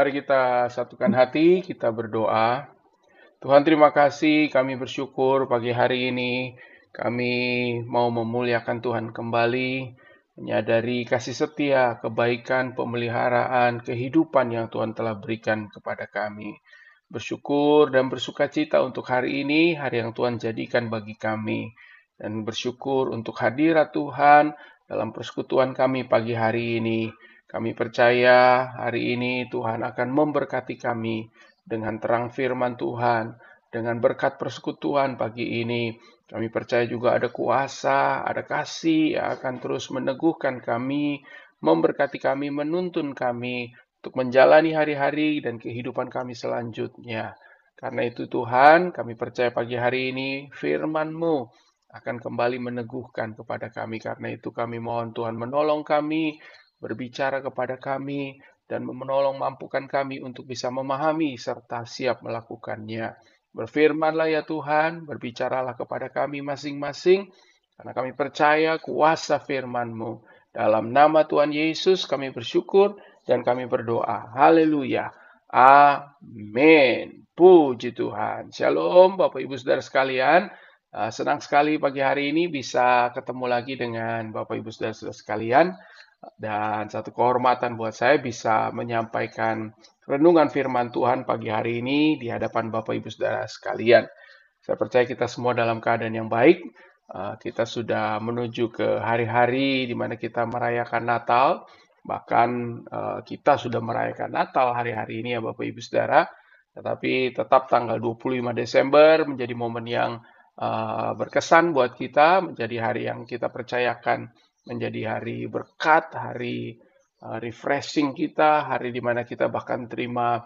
Mari kita satukan hati, kita berdoa. Tuhan terima kasih, kami bersyukur pagi hari ini kami mau memuliakan Tuhan kembali, menyadari kasih setia, kebaikan, pemeliharaan, kehidupan yang Tuhan telah berikan kepada kami. Bersyukur dan bersuka cita untuk hari ini, hari yang Tuhan jadikan bagi kami. Dan bersyukur untuk hadirat Tuhan dalam persekutuan kami pagi hari ini. Kami percaya hari ini Tuhan akan memberkati kami dengan terang firman Tuhan, dengan berkat persekutuan pagi ini. Kami percaya juga ada kuasa, ada kasih yang akan terus meneguhkan kami, memberkati kami, menuntun kami untuk menjalani hari-hari dan kehidupan kami selanjutnya. Karena itu Tuhan, kami percaya pagi hari ini firman-Mu akan kembali meneguhkan kepada kami. Karena itu kami mohon Tuhan menolong kami, berbicara kepada kami, dan menolong mampukan kami untuk bisa memahami serta siap melakukannya. Berfirmanlah ya Tuhan, berbicaralah kepada kami masing-masing, karena kami percaya kuasa firman-Mu. Dalam nama Tuhan Yesus kami bersyukur dan kami berdoa. Haleluya. Amin. Puji Tuhan. Shalom Bapak Ibu Saudara sekalian. Ah, senang sekali pagi hari ini bisa ketemu lagi dengan Bapak Ibu Saudara-saudara sekalian. Dan satu kehormatan buat saya bisa menyampaikan renungan firman Tuhan pagi hari ini di hadapan Bapak Ibu Saudara sekalian. Saya percaya kita semua dalam keadaan yang baik. Uh, kita sudah menuju ke hari-hari di mana kita merayakan Natal. Bahkan uh, kita sudah merayakan Natal hari-hari ini ya Bapak Ibu Saudara. Tetapi tetap tanggal 25 Desember menjadi momen yang uh, berkesan buat kita, menjadi hari yang kita percayakan menjadi hari berkat, hari uh, refreshing kita, hari di mana kita bahkan terima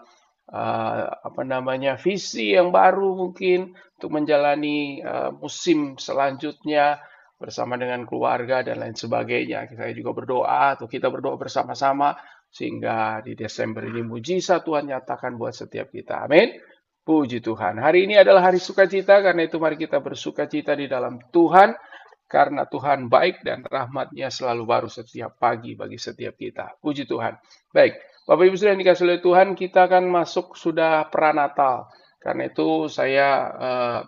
uh, apa namanya visi yang baru mungkin untuk menjalani uh, musim selanjutnya bersama dengan keluarga dan lain sebagainya. Kita juga berdoa atau kita berdoa bersama-sama sehingga di Desember ini mujizat Tuhan nyatakan buat setiap kita. Amin. Puji Tuhan. Hari ini adalah hari sukacita, karena itu mari kita bersukacita di dalam Tuhan karena Tuhan baik dan rahmatnya selalu baru setiap pagi bagi setiap kita. Puji Tuhan. Baik, Bapak Ibu sudah dikasih oleh Tuhan, kita akan masuk sudah pranatal. Karena itu saya uh,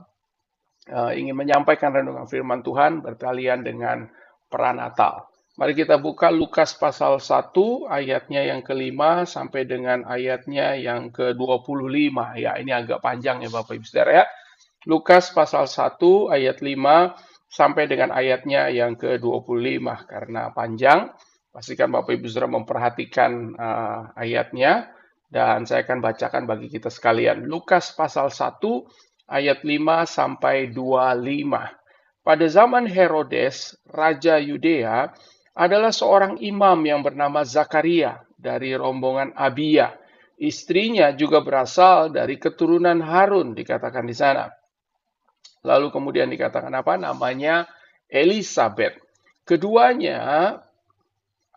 uh, ingin menyampaikan renungan firman Tuhan berkalian dengan pranatal. Mari kita buka Lukas pasal 1 ayatnya yang kelima sampai dengan ayatnya yang ke-25. Ya, ini agak panjang ya Bapak Ibu Saudara ya. Lukas pasal 1 ayat 5 sampai dengan ayatnya yang ke-25 karena panjang. Pastikan Bapak Ibu Saudara memperhatikan uh, ayatnya dan saya akan bacakan bagi kita sekalian. Lukas pasal 1 ayat 5 sampai 25. Pada zaman Herodes, raja Yudea, adalah seorang imam yang bernama Zakaria dari rombongan Abia. Istrinya juga berasal dari keturunan Harun, dikatakan di sana. Lalu kemudian dikatakan apa? Namanya Elizabeth. Keduanya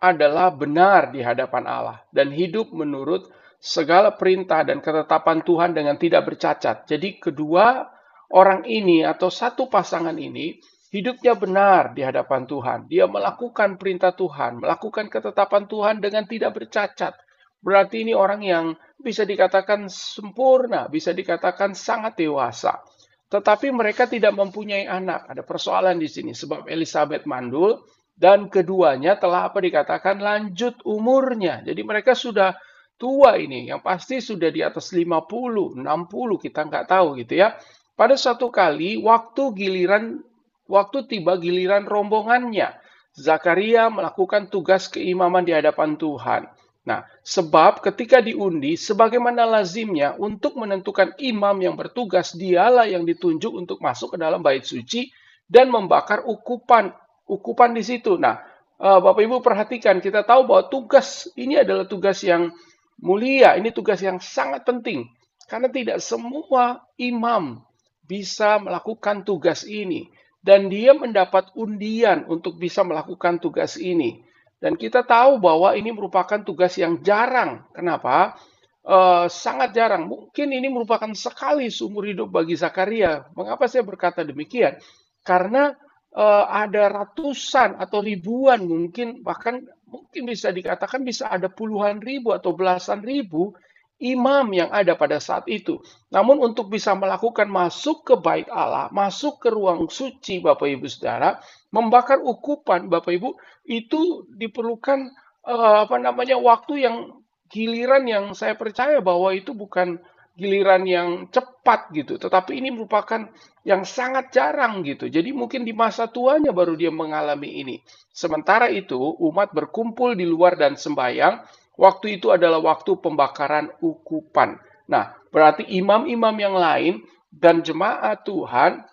adalah benar di hadapan Allah dan hidup menurut segala perintah dan ketetapan Tuhan dengan tidak bercacat. Jadi kedua orang ini atau satu pasangan ini hidupnya benar di hadapan Tuhan. Dia melakukan perintah Tuhan, melakukan ketetapan Tuhan dengan tidak bercacat. Berarti ini orang yang bisa dikatakan sempurna, bisa dikatakan sangat dewasa. Tetapi mereka tidak mempunyai anak. Ada persoalan di sini sebab Elizabeth mandul dan keduanya telah apa dikatakan lanjut umurnya. Jadi mereka sudah tua ini, yang pasti sudah di atas 50, 60 kita nggak tahu gitu ya. Pada suatu kali waktu giliran waktu tiba giliran rombongannya, Zakaria melakukan tugas keimaman di hadapan Tuhan. Nah, sebab ketika diundi, sebagaimana lazimnya untuk menentukan imam yang bertugas, dialah yang ditunjuk untuk masuk ke dalam bait suci dan membakar ukupan ukupan di situ. Nah, eh, Bapak Ibu perhatikan, kita tahu bahwa tugas ini adalah tugas yang mulia, ini tugas yang sangat penting. Karena tidak semua imam bisa melakukan tugas ini. Dan dia mendapat undian untuk bisa melakukan tugas ini. Dan kita tahu bahwa ini merupakan tugas yang jarang. Kenapa? Uh, sangat jarang. Mungkin ini merupakan sekali seumur hidup bagi Zakaria. Mengapa saya berkata demikian? Karena uh, ada ratusan atau ribuan mungkin bahkan mungkin bisa dikatakan bisa ada puluhan ribu atau belasan ribu imam yang ada pada saat itu. Namun untuk bisa melakukan masuk ke bait Allah, masuk ke ruang suci Bapak Ibu Saudara, membakar ukupan Bapak Ibu, itu diperlukan uh, apa namanya waktu yang giliran yang saya percaya bahwa itu bukan giliran yang cepat gitu, tetapi ini merupakan yang sangat jarang gitu. Jadi mungkin di masa tuanya baru dia mengalami ini. Sementara itu umat berkumpul di luar dan sembahyang Waktu itu adalah waktu pembakaran ukupan. Nah, berarti imam-imam yang lain dan jemaat Tuhan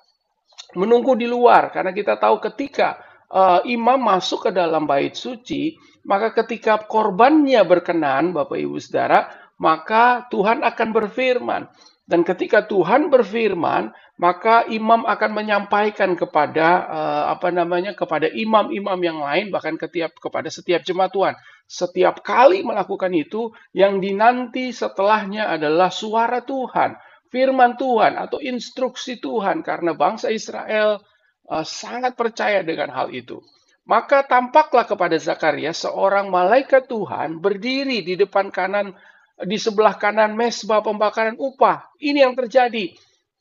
menunggu di luar karena kita tahu ketika uh, imam masuk ke dalam bait suci, maka ketika korbannya berkenan, Bapak Ibu Saudara, maka Tuhan akan berfirman. Dan ketika Tuhan berfirman, maka imam akan menyampaikan kepada uh, apa namanya kepada imam-imam yang lain bahkan ketiap kepada setiap jemaat Tuhan. Setiap kali melakukan itu yang dinanti setelahnya adalah suara Tuhan, firman Tuhan atau instruksi Tuhan karena bangsa Israel uh, sangat percaya dengan hal itu. Maka tampaklah kepada Zakaria seorang malaikat Tuhan berdiri di depan kanan di sebelah kanan mesbah pembakaran upah. Ini yang terjadi.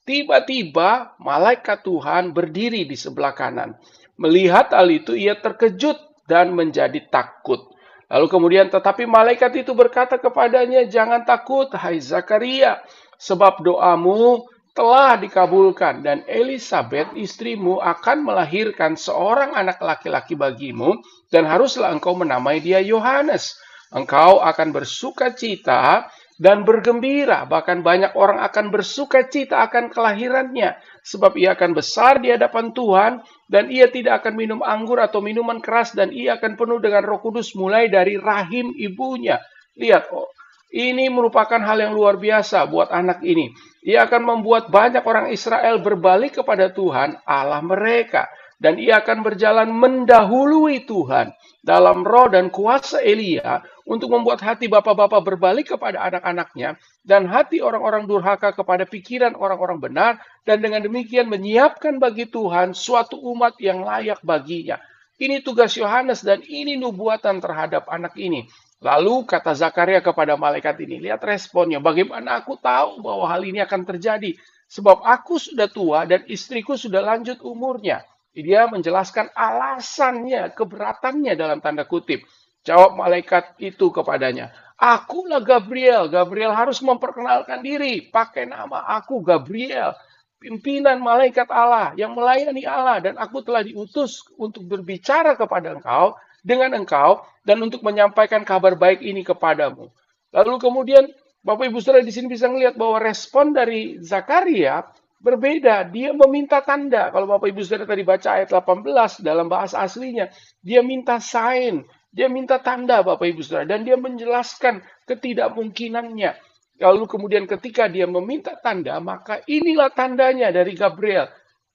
Tiba-tiba malaikat Tuhan berdiri di sebelah kanan. Melihat hal itu ia terkejut dan menjadi takut. Lalu kemudian tetapi malaikat itu berkata kepadanya, "Jangan takut, hai Zakaria, sebab doamu telah dikabulkan dan Elizabeth istrimu akan melahirkan seorang anak laki-laki bagimu dan haruslah engkau menamai dia Yohanes." Engkau akan bersuka cita dan bergembira. Bahkan banyak orang akan bersuka cita akan kelahirannya. Sebab ia akan besar di hadapan Tuhan dan ia tidak akan minum anggur atau minuman keras dan ia akan penuh dengan roh kudus mulai dari rahim ibunya. Lihat, oh, ini merupakan hal yang luar biasa buat anak ini. Ia akan membuat banyak orang Israel berbalik kepada Tuhan, Allah mereka dan ia akan berjalan mendahului Tuhan dalam roh dan kuasa Elia untuk membuat hati bapak-bapak berbalik kepada anak-anaknya dan hati orang-orang durhaka kepada pikiran orang-orang benar dan dengan demikian menyiapkan bagi Tuhan suatu umat yang layak baginya. Ini tugas Yohanes dan ini nubuatan terhadap anak ini. Lalu kata Zakaria kepada malaikat ini, lihat responnya, bagaimana aku tahu bahwa hal ini akan terjadi? Sebab aku sudah tua dan istriku sudah lanjut umurnya. Dia menjelaskan alasannya, keberatannya dalam tanda kutip. Jawab malaikat itu kepadanya, Akulah Gabriel. Gabriel harus memperkenalkan diri. Pakai nama aku Gabriel. Pimpinan malaikat Allah yang melayani Allah. Dan aku telah diutus untuk berbicara kepada engkau, dengan engkau, dan untuk menyampaikan kabar baik ini kepadamu. Lalu kemudian Bapak Ibu Saudara di sini bisa melihat bahwa respon dari Zakaria berbeda. Dia meminta tanda. Kalau Bapak Ibu Saudara tadi baca ayat 18 dalam bahasa aslinya, dia minta sign, dia minta tanda Bapak Ibu Saudara dan dia menjelaskan ketidakmungkinannya. Lalu kemudian ketika dia meminta tanda, maka inilah tandanya dari Gabriel.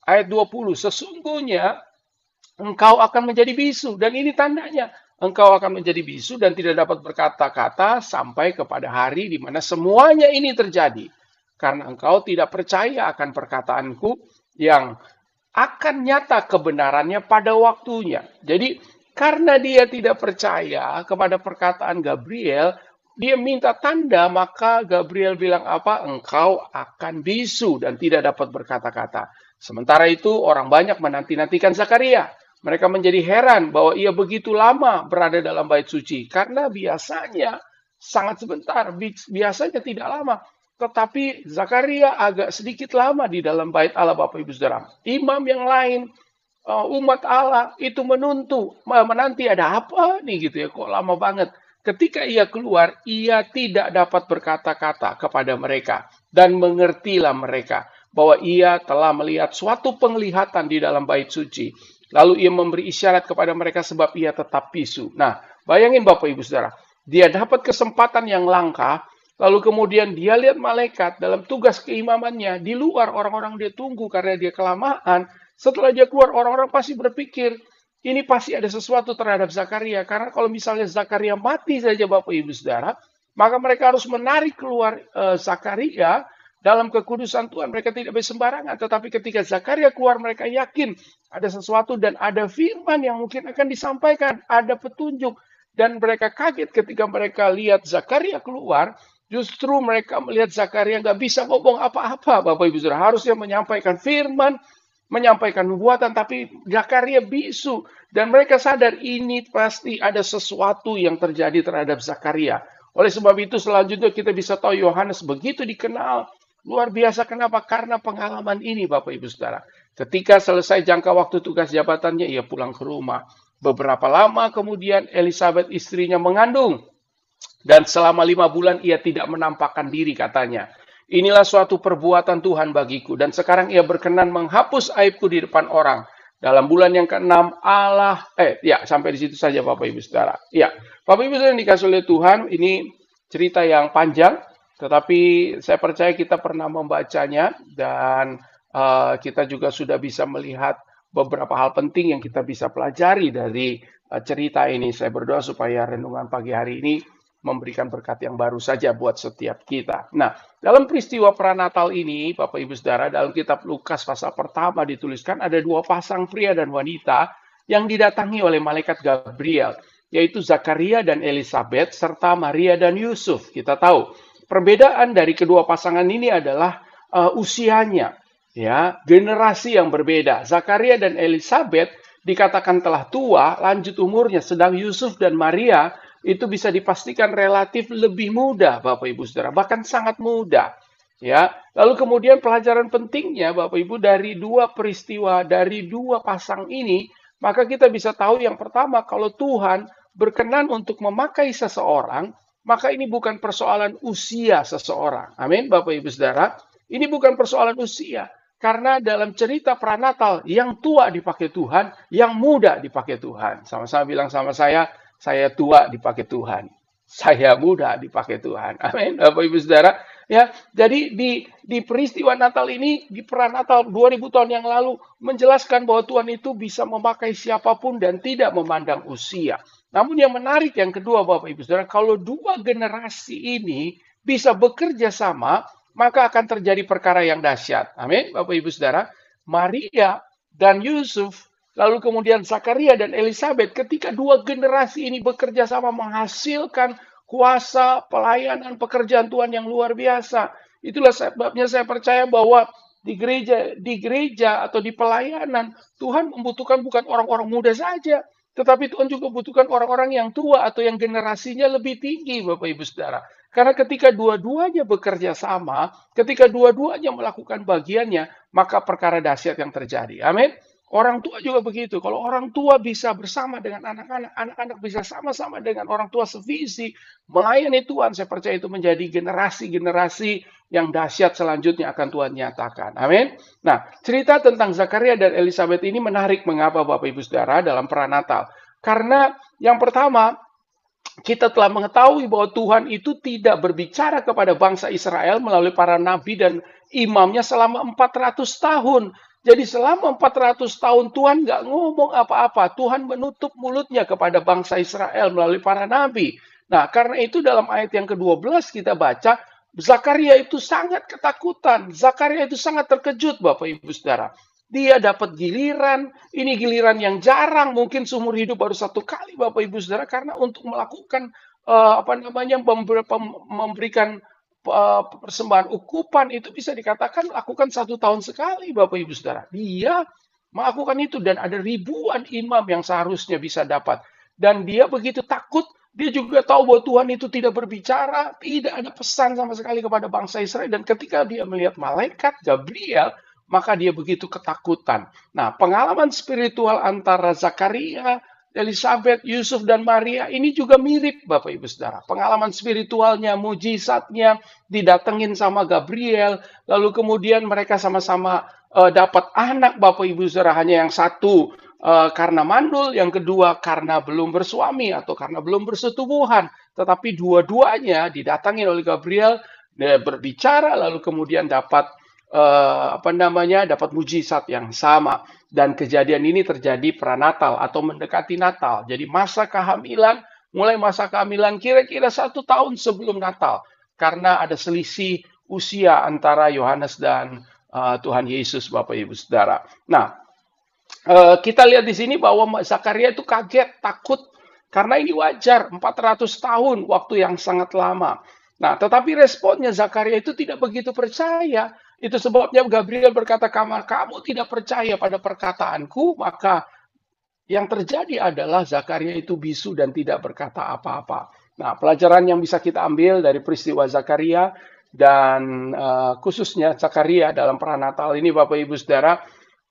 Ayat 20, sesungguhnya engkau akan menjadi bisu. Dan ini tandanya, engkau akan menjadi bisu dan tidak dapat berkata-kata sampai kepada hari di mana semuanya ini terjadi karena engkau tidak percaya akan perkataanku yang akan nyata kebenarannya pada waktunya. Jadi karena dia tidak percaya kepada perkataan Gabriel, dia minta tanda, maka Gabriel bilang apa? Engkau akan bisu dan tidak dapat berkata-kata. Sementara itu orang banyak menanti-nantikan Zakaria. Mereka menjadi heran bahwa ia begitu lama berada dalam bait suci. Karena biasanya sangat sebentar, biasanya tidak lama. Tetapi Zakaria agak sedikit lama di dalam bait Allah Bapak Ibu Saudara. Imam yang lain, umat Allah itu menuntu, menanti ada apa nih gitu ya, kok lama banget. Ketika ia keluar, ia tidak dapat berkata-kata kepada mereka dan mengertilah mereka bahwa ia telah melihat suatu penglihatan di dalam bait suci. Lalu ia memberi isyarat kepada mereka sebab ia tetap bisu. Nah, bayangin Bapak Ibu Saudara, dia dapat kesempatan yang langka Lalu kemudian dia lihat malaikat dalam tugas keimamannya di luar orang-orang dia tunggu karena dia kelamaan. Setelah dia keluar orang-orang pasti berpikir ini pasti ada sesuatu terhadap Zakaria karena kalau misalnya Zakaria mati saja Bapak Ibu Saudara, maka mereka harus menarik keluar uh, Zakaria dalam kekudusan Tuhan. Mereka tidak bersembarangan, tetapi ketika Zakaria keluar mereka yakin ada sesuatu dan ada firman yang mungkin akan disampaikan, ada petunjuk dan mereka kaget ketika mereka lihat Zakaria keluar Justru mereka melihat Zakaria nggak bisa ngomong apa-apa, Bapak Ibu Saudara. Harusnya menyampaikan firman, menyampaikan nubuatan, tapi Zakaria bisu. Dan mereka sadar ini pasti ada sesuatu yang terjadi terhadap Zakaria. Oleh sebab itu selanjutnya kita bisa tahu Yohanes begitu dikenal. Luar biasa kenapa? Karena pengalaman ini Bapak Ibu Saudara. Ketika selesai jangka waktu tugas jabatannya, ia pulang ke rumah. Beberapa lama kemudian Elizabeth istrinya mengandung. Dan selama lima bulan ia tidak menampakkan diri katanya. Inilah suatu perbuatan Tuhan bagiku. Dan sekarang ia berkenan menghapus aibku di depan orang. Dalam bulan yang keenam Allah, eh ya sampai di situ saja Bapak Ibu Saudara. Ya, Bapak Ibu Saudara yang dikasih oleh Tuhan, ini cerita yang panjang. Tetapi saya percaya kita pernah membacanya dan uh, kita juga sudah bisa melihat beberapa hal penting yang kita bisa pelajari dari uh, cerita ini. Saya berdoa supaya renungan pagi hari ini memberikan berkat yang baru saja buat setiap kita. Nah, dalam peristiwa pranatal ini, Bapak Ibu Saudara, dalam kitab Lukas pasal pertama dituliskan ada dua pasang pria dan wanita yang didatangi oleh malaikat Gabriel, yaitu Zakaria dan Elizabeth serta Maria dan Yusuf. Kita tahu, perbedaan dari kedua pasangan ini adalah uh, usianya, ya, generasi yang berbeda. Zakaria dan Elizabeth dikatakan telah tua, lanjut umurnya, sedang Yusuf dan Maria itu bisa dipastikan relatif lebih mudah Bapak Ibu Saudara, bahkan sangat mudah. Ya, lalu kemudian pelajaran pentingnya Bapak Ibu dari dua peristiwa dari dua pasang ini, maka kita bisa tahu yang pertama kalau Tuhan berkenan untuk memakai seseorang, maka ini bukan persoalan usia seseorang. Amin, Bapak Ibu Saudara. Ini bukan persoalan usia, karena dalam cerita pranatal yang tua dipakai Tuhan, yang muda dipakai Tuhan. Sama-sama bilang sama saya, saya tua dipakai Tuhan. Saya muda dipakai Tuhan. Amin. Bapak Ibu Saudara, ya. Jadi di di peristiwa Natal ini di perang Natal 2000 tahun yang lalu menjelaskan bahwa Tuhan itu bisa memakai siapa pun dan tidak memandang usia. Namun yang menarik yang kedua Bapak Ibu Saudara, kalau dua generasi ini bisa bekerja sama, maka akan terjadi perkara yang dahsyat. Amin. Bapak Ibu Saudara, Maria dan Yusuf Lalu kemudian Zakaria dan Elizabeth ketika dua generasi ini bekerja sama menghasilkan kuasa pelayanan pekerjaan Tuhan yang luar biasa. Itulah sebabnya saya percaya bahwa di gereja di gereja atau di pelayanan Tuhan membutuhkan bukan orang-orang muda saja, tetapi Tuhan juga membutuhkan orang-orang yang tua atau yang generasinya lebih tinggi Bapak Ibu Saudara. Karena ketika dua-duanya bekerja sama, ketika dua-duanya melakukan bagiannya, maka perkara dahsyat yang terjadi. Amin. Orang tua juga begitu. Kalau orang tua bisa bersama dengan anak-anak, anak-anak bisa sama-sama dengan orang tua sevisi, melayani Tuhan, saya percaya itu menjadi generasi-generasi yang dahsyat selanjutnya akan Tuhan nyatakan. Amin. Nah, cerita tentang Zakaria dan Elizabeth ini menarik mengapa Bapak Ibu Saudara dalam Natal. Karena yang pertama, kita telah mengetahui bahwa Tuhan itu tidak berbicara kepada bangsa Israel melalui para nabi dan imamnya selama 400 tahun. Jadi selama 400 tahun Tuhan nggak ngomong apa-apa. Tuhan menutup mulutnya kepada bangsa Israel melalui para nabi. Nah, karena itu dalam ayat yang ke-12 kita baca, Zakaria itu sangat ketakutan. Zakaria itu sangat terkejut, Bapak Ibu Saudara. Dia dapat giliran, ini giliran yang jarang, mungkin seumur hidup baru satu kali, Bapak Ibu Saudara, karena untuk melakukan uh, apa namanya memberikan Persembahan ukupan itu bisa dikatakan lakukan satu tahun sekali Bapak Ibu Saudara. Dia melakukan itu dan ada ribuan imam yang seharusnya bisa dapat. Dan dia begitu takut, dia juga tahu bahwa Tuhan itu tidak berbicara, tidak ada pesan sama sekali kepada bangsa Israel. Dan ketika dia melihat malaikat Gabriel, maka dia begitu ketakutan. Nah, pengalaman spiritual antara Zakaria Elizabeth, Yusuf, dan Maria ini juga mirip Bapak Ibu Saudara. Pengalaman spiritualnya, mujizatnya, didatengin sama Gabriel, lalu kemudian mereka sama-sama uh, dapat anak Bapak Ibu Saudara, hanya yang satu uh, karena mandul, yang kedua karena belum bersuami atau karena belum bersetubuhan. Tetapi dua-duanya didatangin oleh Gabriel, berbicara, lalu kemudian dapat uh, apa namanya dapat mujizat yang sama dan kejadian ini terjadi pranatal atau mendekati Natal. Jadi masa kehamilan mulai masa kehamilan kira-kira satu tahun sebelum Natal karena ada selisih usia antara Yohanes dan uh, Tuhan Yesus Bapak Ibu Saudara. Nah uh, kita lihat di sini bahwa Zakaria itu kaget takut karena ini wajar 400 tahun waktu yang sangat lama. Nah, tetapi responnya Zakaria itu tidak begitu percaya. Itu sebabnya Gabriel berkata, kamar kamu tidak percaya pada perkataanku, maka yang terjadi adalah Zakaria itu bisu dan tidak berkata apa-apa. Nah, pelajaran yang bisa kita ambil dari peristiwa Zakaria dan uh, khususnya Zakaria dalam Natal ini Bapak Ibu Saudara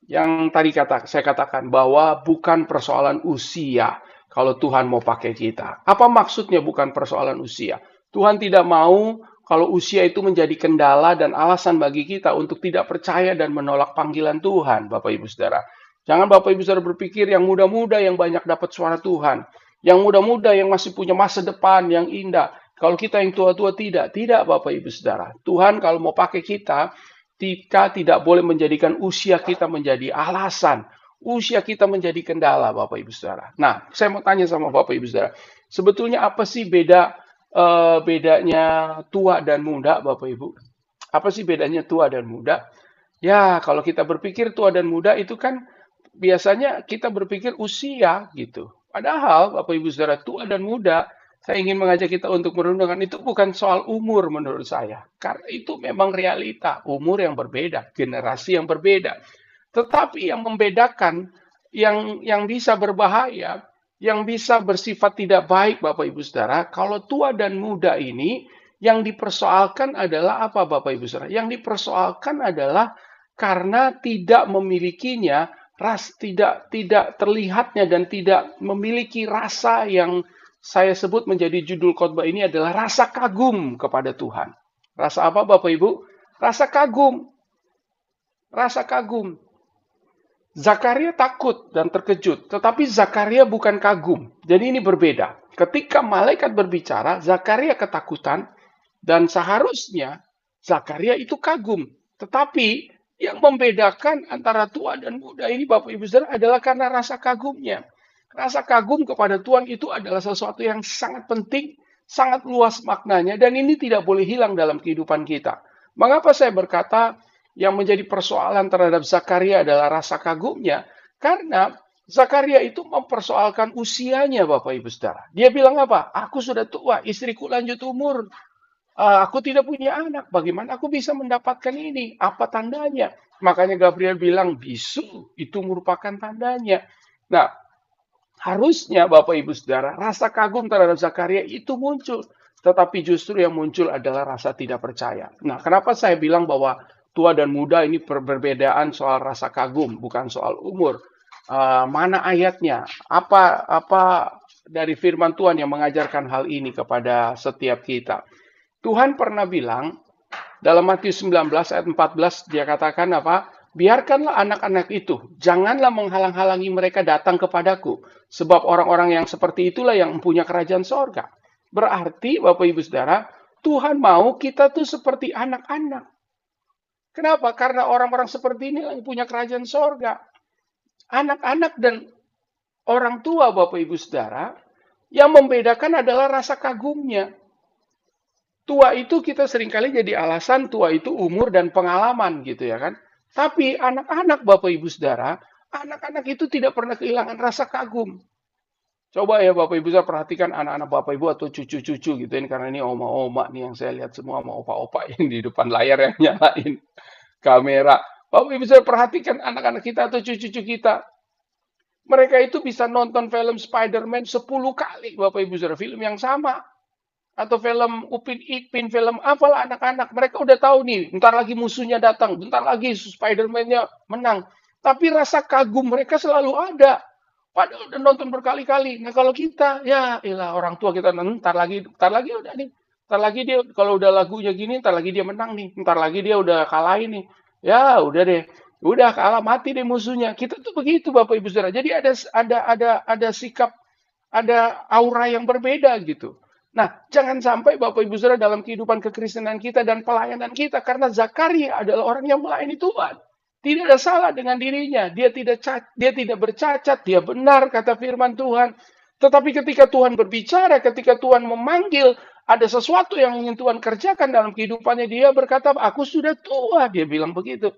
yang tadi kata saya katakan bahwa bukan persoalan usia kalau Tuhan mau pakai kita. Apa maksudnya bukan persoalan usia? Tuhan tidak mau kalau usia itu menjadi kendala dan alasan bagi kita untuk tidak percaya dan menolak panggilan Tuhan, Bapak Ibu Saudara. Jangan Bapak Ibu Saudara berpikir yang muda-muda yang banyak dapat suara Tuhan. Yang muda-muda yang masih punya masa depan yang indah. Kalau kita yang tua-tua tidak, tidak Bapak Ibu Saudara. Tuhan kalau mau pakai kita, kita tidak boleh menjadikan usia kita menjadi alasan. Usia kita menjadi kendala Bapak Ibu Saudara. Nah, saya mau tanya sama Bapak Ibu Saudara. Sebetulnya apa sih beda uh, bedanya tua dan muda Bapak Ibu? Apa sih bedanya tua dan muda? Ya, kalau kita berpikir tua dan muda itu kan biasanya kita berpikir usia gitu. Padahal Bapak Ibu Saudara tua dan muda saya ingin mengajak kita untuk merenungkan itu bukan soal umur menurut saya. Karena itu memang realita, umur yang berbeda, generasi yang berbeda. Tetapi yang membedakan, yang yang bisa berbahaya, yang bisa bersifat tidak baik Bapak Ibu Saudara, kalau tua dan muda ini yang dipersoalkan adalah apa Bapak Ibu Saudara? Yang dipersoalkan adalah karena tidak memilikinya ras tidak tidak terlihatnya dan tidak memiliki rasa yang saya sebut menjadi judul khotbah ini adalah rasa kagum kepada Tuhan. Rasa apa Bapak Ibu? Rasa kagum. Rasa kagum. Zakaria takut dan terkejut, tetapi Zakaria bukan kagum. Jadi ini berbeda. Ketika malaikat berbicara, Zakaria ketakutan dan seharusnya Zakaria itu kagum. Tetapi yang membedakan antara tua dan muda ini Bapak Ibu Saudara adalah karena rasa kagumnya. Rasa kagum kepada Tuhan itu adalah sesuatu yang sangat penting, sangat luas maknanya, dan ini tidak boleh hilang dalam kehidupan kita. Mengapa saya berkata yang menjadi persoalan terhadap Zakaria adalah rasa kagumnya? Karena Zakaria itu mempersoalkan usianya, Bapak Ibu Saudara. Dia bilang apa? Aku sudah tua, istriku lanjut umur, Uh, aku tidak punya anak, bagaimana aku bisa mendapatkan ini? Apa tandanya? Makanya Gabriel bilang bisu itu merupakan tandanya. Nah, Harusnya Bapak Ibu Saudara, rasa kagum terhadap Zakaria itu muncul. Tetapi justru yang muncul adalah rasa tidak percaya. Nah, kenapa saya bilang bahwa tua dan muda ini perbedaan soal rasa kagum, bukan soal umur. Uh, mana ayatnya? Apa apa dari firman Tuhan yang mengajarkan hal ini kepada setiap kita? Tuhan pernah bilang dalam Matius 19 ayat 14 dia katakan apa? Biarkanlah anak-anak itu, janganlah menghalang-halangi mereka datang kepadaku, sebab orang-orang yang seperti itulah yang mempunyai kerajaan sorga. Berarti, Bapak Ibu Saudara, Tuhan mau kita tuh seperti anak-anak. Kenapa? Karena orang-orang seperti ini yang punya kerajaan sorga. Anak-anak dan orang tua, Bapak Ibu Saudara, yang membedakan adalah rasa kagumnya. Tua itu kita sering kali jadi alasan tua itu umur dan pengalaman gitu ya kan. Tapi anak-anak Bapak Ibu Saudara, anak-anak itu tidak pernah kehilangan rasa kagum. Coba ya Bapak Ibu saya perhatikan anak-anak Bapak Ibu atau cucu-cucu gitu ini karena ini oma-oma nih yang saya lihat semua sama opa-opa yang di depan layar yang nyalain kamera. Bapak Ibu saya perhatikan anak-anak kita atau cucu-cucu kita. Mereka itu bisa nonton film Spider-Man 10 kali Bapak Ibu saudara film yang sama atau film Upin Ipin, film apalah anak-anak. Mereka udah tahu nih, bentar lagi musuhnya datang, bentar lagi Spider-Man-nya menang. Tapi rasa kagum mereka selalu ada. Padahal udah nonton berkali-kali. Nah kalau kita, ya ilah orang tua kita, ntar lagi, ntar lagi udah nih. Ntar lagi dia, kalau udah lagunya gini, ntar lagi dia menang nih. Ntar lagi dia udah kalah ini. Ya udah deh. Udah kalah mati deh musuhnya. Kita tuh begitu Bapak Ibu Saudara. Jadi ada ada ada ada sikap, ada aura yang berbeda gitu. Nah, jangan sampai Bapak Ibu Saudara dalam kehidupan kekristenan kita dan pelayanan kita karena Zakaria adalah orang yang melayani Tuhan. Tidak ada salah dengan dirinya. Dia tidak dia tidak bercacat, dia benar kata firman Tuhan. Tetapi ketika Tuhan berbicara, ketika Tuhan memanggil, ada sesuatu yang ingin Tuhan kerjakan dalam kehidupannya, dia berkata, "Aku sudah tua." Dia bilang begitu.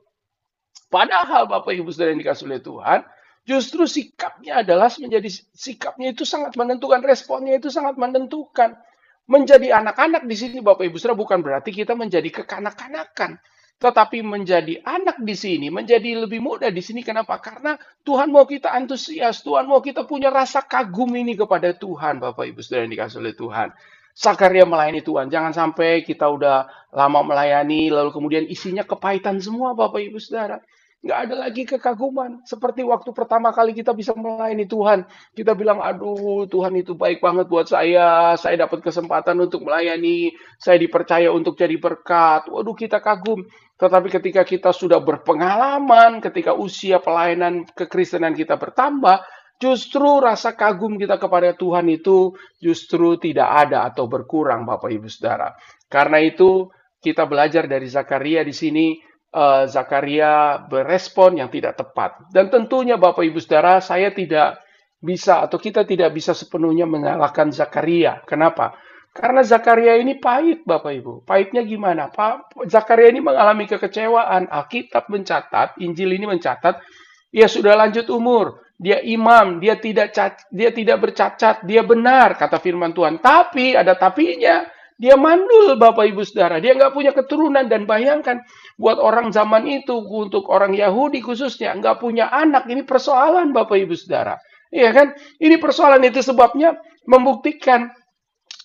Padahal Bapak Ibu yang dikasih oleh Tuhan, Justru sikapnya adalah menjadi sikapnya itu sangat menentukan, responnya itu sangat menentukan. Menjadi anak-anak di sini Bapak Ibu Saudara bukan berarti kita menjadi kekanak-kanakan. Tetapi menjadi anak di sini, menjadi lebih mudah di sini. Kenapa? Karena Tuhan mau kita antusias, Tuhan mau kita punya rasa kagum ini kepada Tuhan, Bapak Ibu Saudara yang dikasih oleh Tuhan. Zakaria melayani Tuhan. Jangan sampai kita udah lama melayani, lalu kemudian isinya kepahitan semua, Bapak Ibu Saudara. Nggak ada lagi kekaguman. Seperti waktu pertama kali kita bisa melayani Tuhan. Kita bilang, aduh Tuhan itu baik banget buat saya. Saya dapat kesempatan untuk melayani. Saya dipercaya untuk jadi berkat. Waduh kita kagum. Tetapi ketika kita sudah berpengalaman, ketika usia pelayanan kekristenan kita bertambah, justru rasa kagum kita kepada Tuhan itu justru tidak ada atau berkurang Bapak Ibu Saudara. Karena itu kita belajar dari Zakaria di sini uh, Zakaria berespon yang tidak tepat. Dan tentunya Bapak Ibu Saudara, saya tidak bisa atau kita tidak bisa sepenuhnya menyalahkan Zakaria. Kenapa? Karena Zakaria ini pahit, Bapak Ibu. Pahitnya gimana? Pak Zakaria ini mengalami kekecewaan. Alkitab mencatat, Injil ini mencatat, ia sudah lanjut umur, dia imam, dia tidak dia tidak bercacat, dia benar kata firman Tuhan. Tapi ada tapinya. Dia mandul Bapak Ibu Saudara. Dia nggak punya keturunan dan bayangkan buat orang zaman itu untuk orang Yahudi khususnya nggak punya anak ini persoalan Bapak Ibu Saudara. Iya kan? Ini persoalan itu sebabnya membuktikan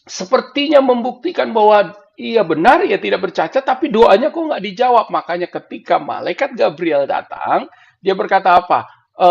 sepertinya membuktikan bahwa ia benar, ia tidak bercacat, tapi doanya kok nggak dijawab. Makanya ketika malaikat Gabriel datang, dia berkata apa? E,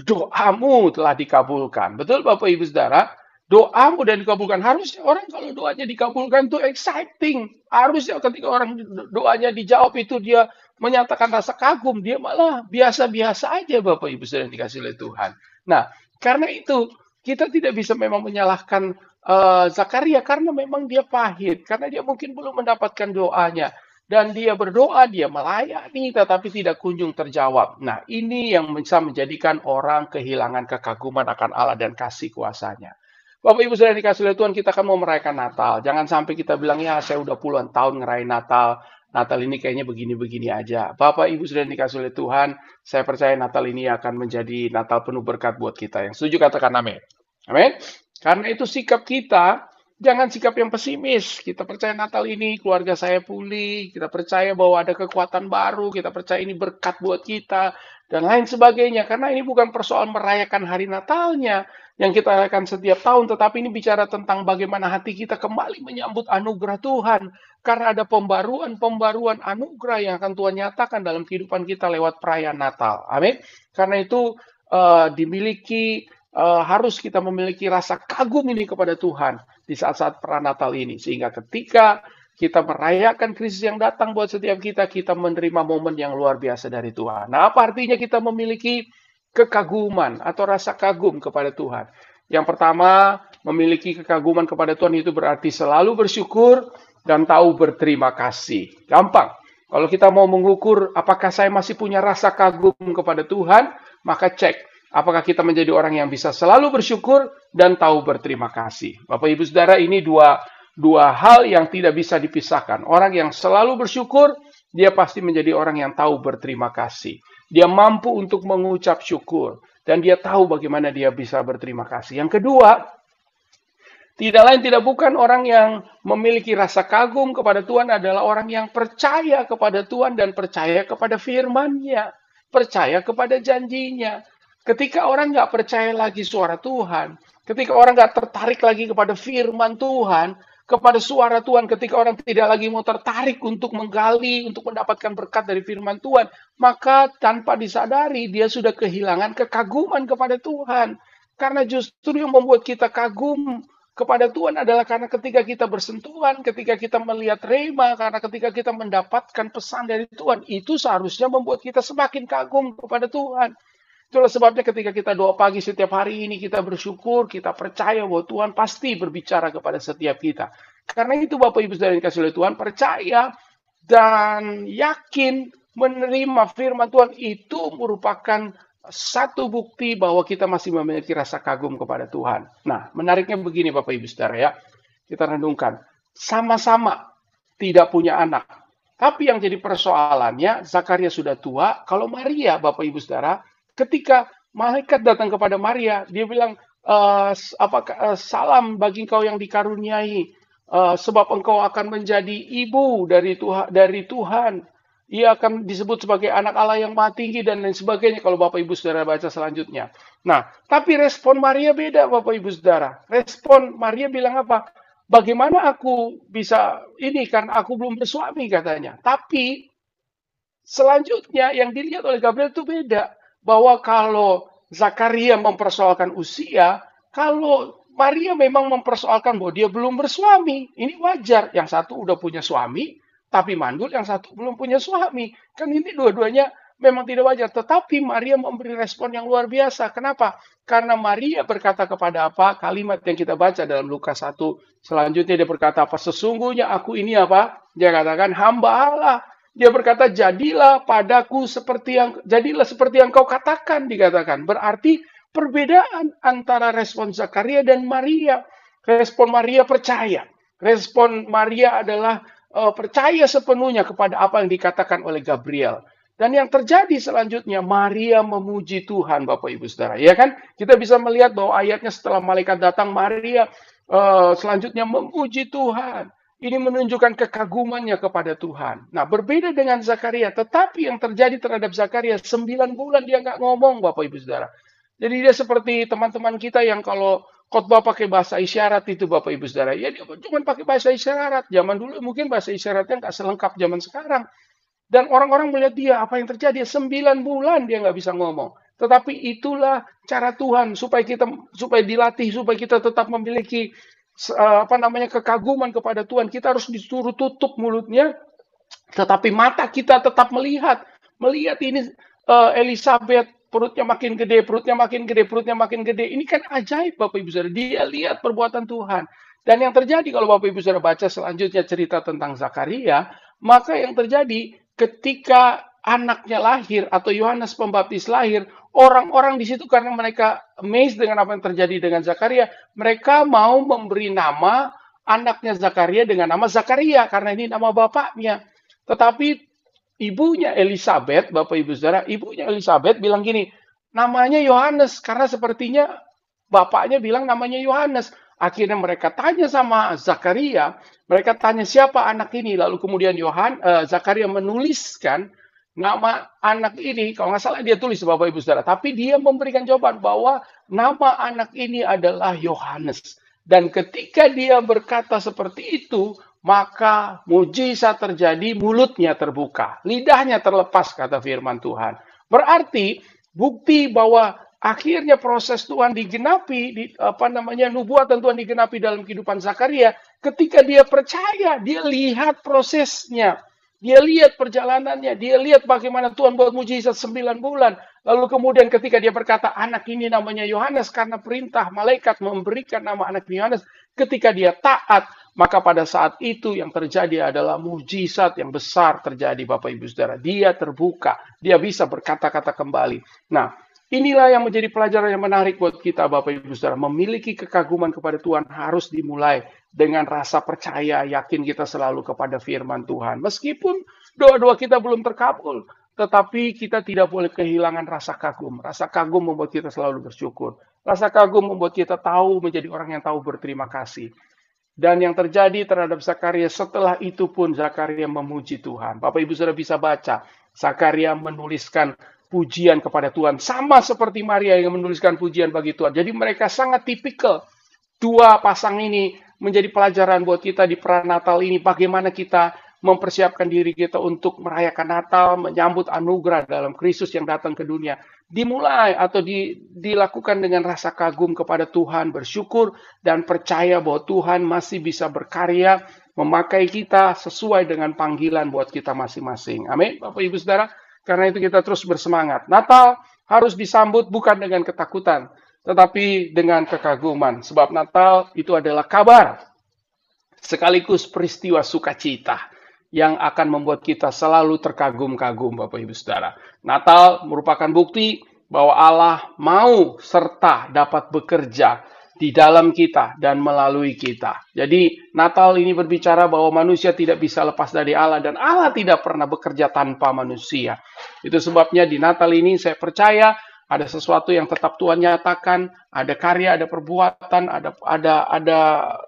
doamu telah dikabulkan. Betul Bapak Ibu Saudara? Doamu dan dikabulkan. Harusnya orang kalau doanya dikabulkan itu exciting. Harusnya ketika orang doanya dijawab itu dia menyatakan rasa kagum. Dia malah biasa-biasa aja Bapak Ibu sudah dikasih oleh Tuhan. Nah, karena itu kita tidak bisa memang menyalahkan uh, Zakaria karena memang dia pahit. Karena dia mungkin belum mendapatkan doanya. Dan dia berdoa, dia melayani, tetapi tidak kunjung terjawab. Nah, ini yang bisa menjadikan orang kehilangan kekaguman akan Allah dan kasih kuasanya. Bapak Ibu sudah dikasih oleh Tuhan, kita kan mau merayakan Natal. Jangan sampai kita bilang, ya saya udah puluhan tahun ngerayain Natal. Natal ini kayaknya begini-begini aja. Bapak Ibu sudah dikasih oleh Tuhan, saya percaya Natal ini akan menjadi Natal penuh berkat buat kita. Yang setuju katakan amin. Amin. Karena itu sikap kita, jangan sikap yang pesimis. Kita percaya Natal ini keluarga saya pulih, kita percaya bahwa ada kekuatan baru, kita percaya ini berkat buat kita, dan lain sebagainya. Karena ini bukan persoalan merayakan hari Natalnya, yang kita lakukan setiap tahun, tetapi ini bicara tentang bagaimana hati kita kembali menyambut anugerah Tuhan. Karena ada pembaruan-pembaruan anugerah yang akan Tuhan nyatakan dalam kehidupan kita lewat perayaan Natal. Amin. Karena itu uh, dimiliki uh, harus kita memiliki rasa kagum ini kepada Tuhan di saat-saat perayaan Natal ini. Sehingga ketika kita merayakan krisis yang datang buat setiap kita, kita menerima momen yang luar biasa dari Tuhan. Nah, apa artinya kita memiliki kekaguman atau rasa kagum kepada Tuhan. Yang pertama, memiliki kekaguman kepada Tuhan itu berarti selalu bersyukur dan tahu berterima kasih. Gampang. Kalau kita mau mengukur apakah saya masih punya rasa kagum kepada Tuhan, maka cek apakah kita menjadi orang yang bisa selalu bersyukur dan tahu berterima kasih. Bapak Ibu Saudara, ini dua dua hal yang tidak bisa dipisahkan. Orang yang selalu bersyukur, dia pasti menjadi orang yang tahu berterima kasih. Dia mampu untuk mengucap syukur. Dan dia tahu bagaimana dia bisa berterima kasih. Yang kedua, tidak lain tidak bukan orang yang memiliki rasa kagum kepada Tuhan adalah orang yang percaya kepada Tuhan dan percaya kepada firman-Nya. Percaya kepada janjinya. Ketika orang nggak percaya lagi suara Tuhan, ketika orang nggak tertarik lagi kepada firman Tuhan, kepada suara Tuhan ketika orang tidak lagi mau tertarik untuk menggali, untuk mendapatkan berkat dari firman Tuhan, maka tanpa disadari dia sudah kehilangan kekaguman kepada Tuhan. Karena justru yang membuat kita kagum kepada Tuhan adalah karena ketika kita bersentuhan, ketika kita melihat rema, karena ketika kita mendapatkan pesan dari Tuhan, itu seharusnya membuat kita semakin kagum kepada Tuhan. Itulah sebabnya ketika kita doa pagi setiap hari ini kita bersyukur, kita percaya bahwa Tuhan pasti berbicara kepada setiap kita. Karena itu Bapak Ibu Saudara yang dikasih oleh Tuhan, percaya dan yakin menerima firman Tuhan itu merupakan satu bukti bahwa kita masih memiliki rasa kagum kepada Tuhan. Nah, menariknya begini Bapak Ibu Saudara ya. Kita renungkan, sama-sama tidak punya anak. Tapi yang jadi persoalannya, Zakaria sudah tua, kalau Maria Bapak Ibu Saudara ketika malaikat datang kepada Maria, dia bilang, uh, apakah uh, salam bagi engkau yang dikaruniai uh, sebab engkau akan menjadi ibu dari Tuhan dari Tuhan ia akan disebut sebagai anak Allah yang maha tinggi dan lain sebagainya kalau Bapak Ibu Saudara baca selanjutnya. Nah, tapi respon Maria beda Bapak Ibu Saudara. Respon Maria bilang apa? Bagaimana aku bisa ini kan aku belum bersuami katanya. Tapi selanjutnya yang dilihat oleh Gabriel itu beda. Bahwa kalau Zakaria mempersoalkan usia, kalau Maria memang mempersoalkan bahwa dia belum bersuami. Ini wajar. Yang satu udah punya suami, tapi mandul yang satu belum punya suami. Kan ini dua-duanya memang tidak wajar. Tetapi Maria memberi respon yang luar biasa. Kenapa? Karena Maria berkata kepada apa? Kalimat yang kita baca dalam Lukas 1. Selanjutnya dia berkata apa? Sesungguhnya aku ini apa? Dia katakan hamba Allah. Dia berkata jadilah padaku seperti yang jadilah seperti yang kau katakan dikatakan. Berarti perbedaan antara respon Zakaria dan Maria. Respon Maria percaya. Respon Maria adalah uh, percaya sepenuhnya kepada apa yang dikatakan oleh Gabriel. Dan yang terjadi selanjutnya, Maria memuji Tuhan, Bapak Ibu Saudara. Ya kan? Kita bisa melihat bahwa ayatnya setelah malaikat datang, Maria uh, selanjutnya memuji Tuhan. Ini menunjukkan kekagumannya kepada Tuhan. Nah, berbeda dengan Zakaria. Tetapi yang terjadi terhadap Zakaria, sembilan bulan dia nggak ngomong, Bapak Ibu Saudara. Jadi dia seperti teman-teman kita yang kalau khotbah pakai bahasa isyarat itu Bapak Ibu Saudara. Ya dia cuma pakai bahasa isyarat. Zaman dulu mungkin bahasa isyaratnya nggak selengkap zaman sekarang. Dan orang-orang melihat dia, apa yang terjadi? Sembilan bulan dia nggak bisa ngomong. Tetapi itulah cara Tuhan supaya kita supaya dilatih, supaya kita tetap memiliki apa namanya kekaguman kepada Tuhan. Kita harus disuruh tutup mulutnya, tetapi mata kita tetap melihat. Melihat ini uh, Elizabeth perutnya makin gede, perutnya makin gede, perutnya makin gede. Ini kan ajaib Bapak Ibu Saudara. Dia lihat perbuatan Tuhan. Dan yang terjadi kalau Bapak Ibu Saudara baca selanjutnya cerita tentang Zakaria, maka yang terjadi ketika anaknya lahir atau Yohanes Pembaptis lahir, orang-orang di situ karena mereka amazed dengan apa yang terjadi dengan Zakaria, mereka mau memberi nama anaknya Zakaria dengan nama Zakaria karena ini nama bapaknya. Tetapi ibunya Elizabeth, Bapak Ibu Saudara, ibunya Elizabeth bilang gini, namanya Yohanes karena sepertinya bapaknya bilang namanya Yohanes. Akhirnya mereka tanya sama Zakaria, mereka tanya siapa anak ini, lalu kemudian Yohan uh, Zakaria menuliskan nama anak ini, kalau nggak salah dia tulis Bapak Ibu Saudara, tapi dia memberikan jawaban bahwa nama anak ini adalah Yohanes. Dan ketika dia berkata seperti itu, maka mujizat terjadi, mulutnya terbuka, lidahnya terlepas, kata firman Tuhan. Berarti bukti bahwa akhirnya proses Tuhan digenapi, di, apa namanya nubuatan Tuhan digenapi dalam kehidupan Zakaria, ketika dia percaya, dia lihat prosesnya, dia lihat perjalanannya, dia lihat bagaimana Tuhan buat mujizat sembilan bulan. Lalu kemudian ketika dia berkata anak ini namanya Yohanes karena perintah malaikat memberikan nama anak Yohanes, ketika dia taat, maka pada saat itu yang terjadi adalah mujizat yang besar terjadi Bapak Ibu Saudara. Dia terbuka, dia bisa berkata-kata kembali. Nah, inilah yang menjadi pelajaran yang menarik buat kita Bapak Ibu Saudara. Memiliki kekaguman kepada Tuhan harus dimulai dengan rasa percaya, yakin kita selalu kepada firman Tuhan. Meskipun doa-doa kita belum terkabul, tetapi kita tidak boleh kehilangan rasa kagum. Rasa kagum membuat kita selalu bersyukur. Rasa kagum membuat kita tahu menjadi orang yang tahu berterima kasih. Dan yang terjadi terhadap Zakaria setelah itu pun Zakaria memuji Tuhan. Bapak Ibu sudah bisa baca, Zakaria menuliskan pujian kepada Tuhan. Sama seperti Maria yang menuliskan pujian bagi Tuhan. Jadi mereka sangat tipikal. Dua pasang ini menjadi pelajaran buat kita di Natal ini. Bagaimana kita mempersiapkan diri kita untuk merayakan Natal, menyambut anugerah dalam Kristus yang datang ke dunia dimulai atau di, dilakukan dengan rasa kagum kepada Tuhan, bersyukur dan percaya bahwa Tuhan masih bisa berkarya, memakai kita sesuai dengan panggilan buat kita masing-masing. Amin, Bapak Ibu Saudara. Karena itu kita terus bersemangat. Natal harus disambut bukan dengan ketakutan, tetapi dengan kekaguman. Sebab Natal itu adalah kabar sekaligus peristiwa sukacita yang akan membuat kita selalu terkagum-kagum Bapak Ibu Saudara. Natal merupakan bukti bahwa Allah mau serta dapat bekerja di dalam kita dan melalui kita. Jadi Natal ini berbicara bahwa manusia tidak bisa lepas dari Allah dan Allah tidak pernah bekerja tanpa manusia. Itu sebabnya di Natal ini saya percaya ada sesuatu yang tetap Tuhan nyatakan, ada karya, ada perbuatan, ada ada ada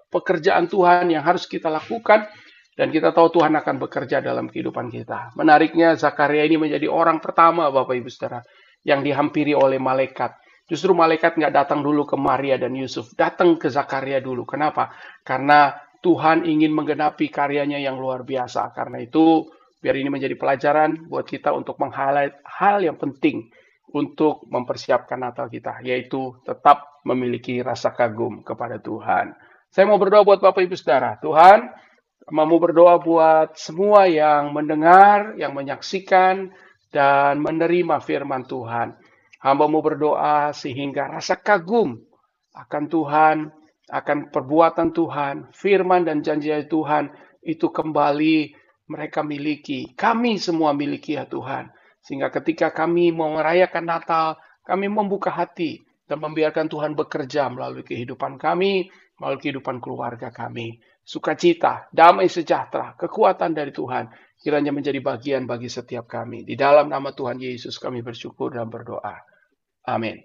pekerjaan Tuhan yang harus kita lakukan dan kita tahu Tuhan akan bekerja dalam kehidupan kita. Menariknya Zakaria ini menjadi orang pertama Bapak Ibu Saudara yang dihampiri oleh malaikat. Justru malaikat nggak datang dulu ke Maria dan Yusuf, datang ke Zakaria dulu. Kenapa? Karena Tuhan ingin menggenapi karyanya yang luar biasa. Karena itu biar ini menjadi pelajaran buat kita untuk meng-highlight hal yang penting untuk mempersiapkan Natal kita, yaitu tetap memiliki rasa kagum kepada Tuhan. Saya mau berdoa buat Bapak Ibu Saudara. Tuhan, mau berdoa buat semua yang mendengar, yang menyaksikan, dan menerima firman Tuhan. Hamba mau berdoa sehingga rasa kagum akan Tuhan, akan perbuatan Tuhan, firman dan janji Tuhan itu kembali mereka miliki. Kami semua miliki ya Tuhan. Sehingga ketika kami mau merayakan Natal, kami membuka hati dan membiarkan Tuhan bekerja melalui kehidupan kami, melalui kehidupan keluarga kami. Sukacita, damai sejahtera, kekuatan dari Tuhan kiranya menjadi bagian bagi setiap kami. Di dalam nama Tuhan Yesus kami bersyukur dan berdoa. Amin.